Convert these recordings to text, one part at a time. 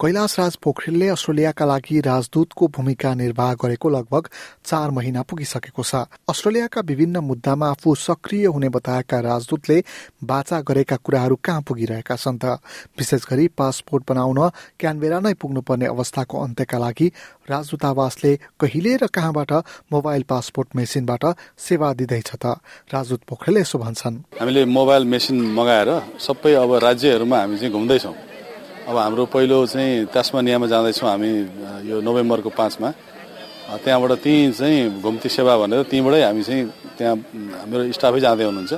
कैलाश राज पोखरेलले अस्ट्रेलियाका लागि राजदूतको भूमिका निर्वाह गरेको लगभग चार महिना पुगिसकेको छ। अस्ट्रेलियाका विभिन्न मुद्दामा आफू सक्रिय हुने बताएका राजदूतले बाचा गरेका कुराहरू कहाँ पुगिरहेका छन् त? विशेष गरी पासपोर्ट बनाउन क्यानबेरा नै पुग्नुपर्ने अवस्थाको अन्त्यका लागि राजदूतावासले कहिले र कहाँबाट मोबाइल पासपोर्ट मेसिनबाट सेवा दिँदैछ त? राजदूत पोखरेलले यसो भन्छन्। हामीले मोबाइल मेसिन मगाएर सबै अब राज्यहरूमा हामी चाहिँ घुम्दैछौँ। अब हाम्रो पहिलो चाहिँ तास्मानियामा जाँदैछौँ हामी यो नोभेम्बरको पाँचमा। त्यहाँबाट त्यहीँ चाहिँ घुम्ती सेवा भनेर त्यहीँबाटै हामी चाहिँ त्यहाँ हाम्रो स्टाफै जाँदै हुनुहुन्छ।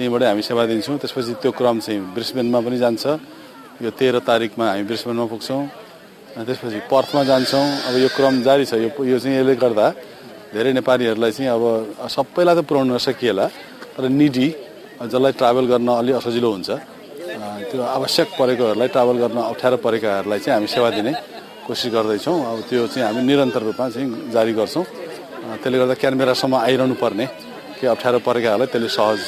त्यहीँबाटै हामी सेवा दिन्छौँ। त्यसपछि त्यो क्रम चाहिँ ब्रिस्बेनमा पनि जान्छ। यो तेह्र तारिकमा हामी ब्रिस्बेनमा पुग्छौँ। त्यसपछि पर्थमा जान्छौँ। अब यो क्रम जारी छ। यो यो चाहिँ यसले गर्दा धेरै नेपालीहरूलाई चाहिँ अब सबैलाई त पुऱ्याउनु नसकिएला। तर निडी जसलाई ट्राभल गर्न अलिक असजिलो हुन्छ। त्यो आवश्यक परेकोहरूलाई ट्राभल गर्न अप्ठ्यारो परेकाहरूलाई चाहिँ हामी सेवा दिने कोसिस गर्दैछौँ। अब त्यो चाहिँ हामी निरन्तर रूपमा चाहिँ जारी गर्छौँ। त्यसले गर्दा क्यानबेरासम्म आइरहनु पर्ने के अप्ठ्यारो परेकाहरूलाई त्यसले सहज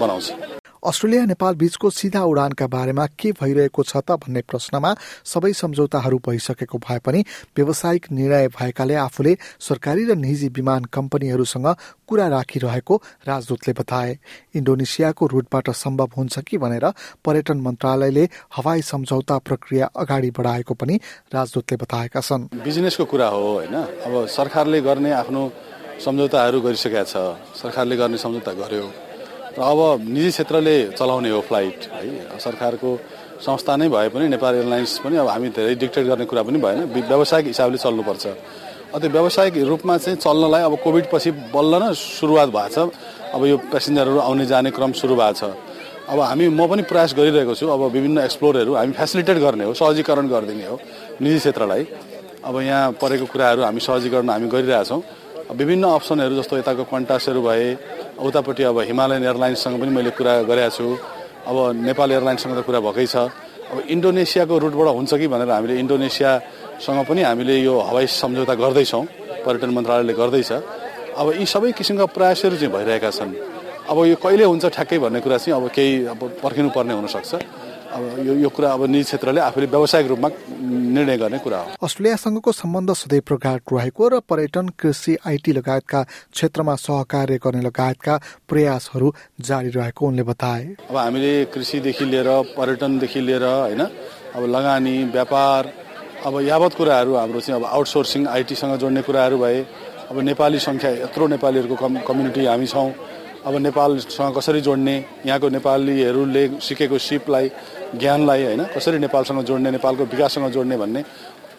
बनाउँछ। अस्ट्रेलिया नेपाल बीचको सिधा उडानका बारेमा के भइरहेको छ त भन्ने प्रश्नमा सबै सम्झौताहरू भइसकेको भए पनि व्यावसायिक निर्णय भएकाले आफूले सरकारी र निजी विमान कम्पनीहरूसँग कुरा राखिरहेको राजदूतले बताए। इन्डोनेसियाको रुटबाट सम्भव हुन्छ कि भनेर पर्यटन मन्त्रालयले हवाई सम्झौता प्रक्रिया अगाडि बढाएको पनि राजदूतले बताएका छन्। बिजनेसको कुरा हो होइन? अब सरकारले गर्ने आफ्नो सम्झौताहरू गरिसकेका छ। सरकारले गर्ने सम्झौता गर्यो। र अब निजी क्षेत्रले चलाउने हो फ्लाइट है। सरकारको संस्था नै भए पनि नेपाल एयरलाइन्स पनि अब हामी धेरै डिक्टेट गर्ने कुरा पनि भएन। व्यावसायिक हिसाबले चल्नुपर्छ। त्यो व्यावसायिक रूपमा चाहिँ चल्नलाई अब कोभिड पछि बल्ल न सुरुवात भएको छ। अब यो पेसेन्जरहरू आउने जाने क्रम सुरु भएको छ। अब हामी म पनि प्रयास गरिरहेको छु। अब विभिन्न एक्सप्लोरहरू हामी फेसिलिटेट गर्ने हो सहजीकरण गरिदिने हो निजी क्षेत्रलाई। अब यहाँ परेको कुराहरू हामी सहजीकरण हामी गरिरहेछौँ। विभिन्न अप्सनहरू जस्तो यताको कन्टासहरू भए उतापट्टि अब हिमालयन एयरलाइन्ससँग पनि मैले कुरा गरेको छु। अब नेपाल एयरलाइन्ससँग त कुरा भएकै छ। अब इन्डोनेसियाको रुटबाट हुन्छ कि भनेर हामीले इन्डोनेसियासँग पनि हामीले यो हवाई सम्झौता गर्दैछौँ पर्यटन मन्त्रालयले गर्दैछ। अब यी सबै किसिमका प्रयासहरू चाहिँ भइरहेका छन्। अब यो कहिले हुन्छ ठ्याक्कै भन्ने कुरा चाहिँ अब केही अब पर्खिनु पर्ने हुनसक्छ। अब यो यो कुरा अब निजी क्षेत्रले आफूले व्यावसायिक रूपमा निर्णय गर्ने कुरा हो। अस्ट्रेलियासँगको सम्बन्ध सधैँ प्रगाढ रहेको र पर्यटन कृषि आइटी लगायतका क्षेत्रमा सहकार्य गर्ने लगायतका प्रयासहरू जारी रहेको उनले बताए। अब हामीले कृषिदेखि लिएर पर्यटनदेखि लिएर होइन अब लगानी व्यापार अब यावत कुराहरू हाम्रो चाहिँ अब आउटसोर्सिङ आइटीसँग जोड्ने कुराहरू भए अब नेपाली सङ्ख्या यत्रो नेपालीहरूको कम कम्युनिटी हामी छौँ अब नेपालसँग कसरी जोड्ने यहाँको नेपालीहरूले सिकेको सिपलाई ज्ञानलाई होइन कसरी नेपालसँग जोड्ने नेपालको विकाससँग जोड्ने भन्ने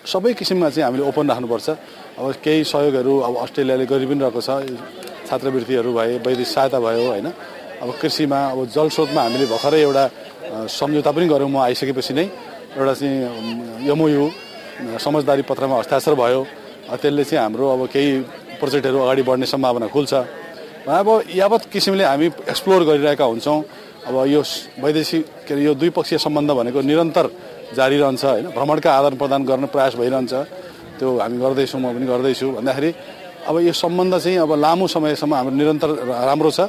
सबै किसिममा चाहिँ हामीले ओपन राख्नुपर्छ। अब केही सहयोगहरू अब अस्ट्रेलियाले गरि पनि रहेको छ छात्रवृत्तिहरू भए वैदेशिक सहायता भयो होइन। अब कृषिमा अब जलस्रोतमा हामीले भर्खरै एउटा सम्झौता पनि गऱ्यौँ म आइसकेपछि नै। एउटा चाहिँ यमोयु समझदारी पत्रमा हस्ताक्षर भयो। त्यसले चाहिँ हाम्रो अब केही प्रोजेक्टहरू अगाडि बढ्ने सम्भावना खुल्छ। अब यावत किसिमले हामी एक्सप्लोर गरिरहेका हुन्छौँ। अब यो वैदेशिक के अरे यो द्विपक्षीय सम्बन्ध भनेको निरन्तर जारी रहन्छ होइन? भ्रमणका आदान प्रदान गर्न प्रयास भइरहन्छ। त्यो हामी गर्दैछौँ म पनि गर्दैछु भन्दाखेरि। अब यो सम्बन्ध चाहिँ अब लामो समयसम्म हाम्रो निरन्तर राम्रो छ।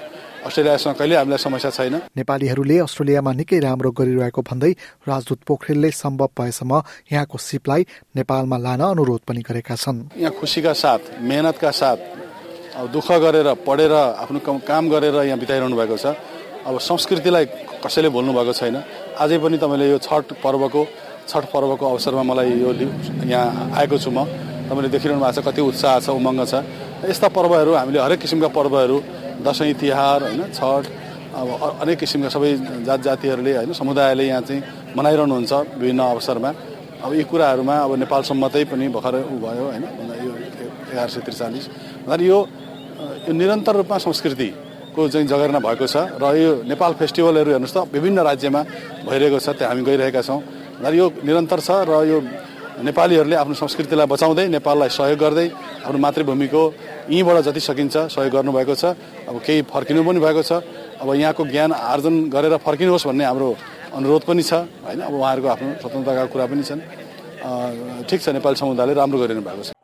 अस्ट्रेलियासँग कहिले हामीलाई समस्या छैन। नेपालीहरूले अस्ट्रेलियामा निकै राम्रो गरिरहेको भन्दै राजदूत पोखरेलले सम्भव भएसम्म यहाँको सिपलाई नेपालमा लान अनुरोध पनि गरेका छन्। यहाँ खुसीका साथ मेहनतका साथ दुःख गरेर पढेर आफ्नो काम गरेर यहाँ बिताइरहनु भएको छ। अब संस्कृतिलाई कसैले भुल्नु भएको छैन। अझै पनि तपाईँले यो छठ पर्वको छठ पर्वको अवसरमा मलाई यो यहाँ आएको छु म। तपाईँले देखिरहनु भएको छ कति उत्साह छ उमङ्ग छ। यस्ता पर्वहरू हामीले हरेक किसिमका पर्वहरू दसैँ तिहार होइन छठ अब अनेक किसिमका सबै जात जातिहरूले होइन समुदायले यहाँ चाहिँ मनाइरहनुहुन्छ विभिन्न अवसरमा। अब यी कुराहरूमा अब नेपाल सम्मतै पनि भर्खर ऊ भयो होइन यो एघार सय त्रिचालिस। भन्दाखेरि यो यो निरन्तर रूपमा संस्कृतिको चाहिँ जगेर्ना भएको छ र यो नेपाल फेस्टिभलहरू हेर्नुहोस् त विभिन्न राज्यमा भइरहेको छ त्यहाँ हामी गइरहेका छौँ। र यो निरन्तर छ र यो नेपालीहरूले आफ्नो संस्कृतिलाई बचाउँदै नेपाललाई सहयोग गर्दै आफ्नो मातृभूमिको यहीँबाट जति सकिन्छ सहयोग गर्नुभएको छ। अब केही फर्किनु पनि भएको छ। अब यहाँको ज्ञान आर्जन गरेर फर्किनुहोस् भन्ने हाम्रो अनुरोध पनि छ होइन? अब उहाँहरूको आफ्नो स्वतन्त्रताका कुरा पनि छन्। ठिक छ नेपाली समुदायले राम्रो गरिरहनु भएको छ।